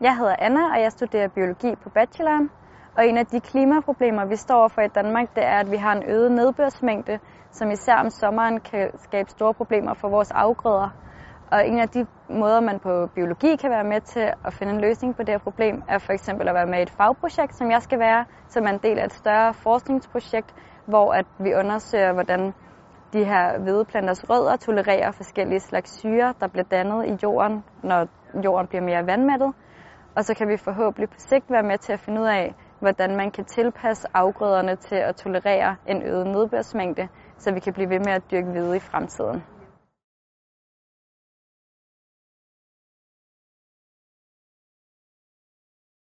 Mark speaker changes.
Speaker 1: Jeg hedder Anna, og jeg studerer biologi på bacheloren. Og en af de klimaproblemer, vi står for i Danmark, det er, at vi har en øget nedbørsmængde, som især om sommeren kan skabe store problemer for vores afgrøder. Og en af de måder, man på biologi kan være med til at finde en løsning på det her problem, er for eksempel at være med i et fagprojekt, som jeg skal være, som er en del af et større forskningsprojekt, hvor at vi undersøger, hvordan de her hvedeplanters rødder tolererer forskellige slags syre, der bliver dannet i jorden, når jorden bliver mere vandmættet. Og så kan vi forhåbentlig på sigt være med til at finde ud af, hvordan man kan tilpasse afgrøderne til at tolerere en øget nedbørsmængde, så vi kan blive ved med at dyrke hvide i fremtiden.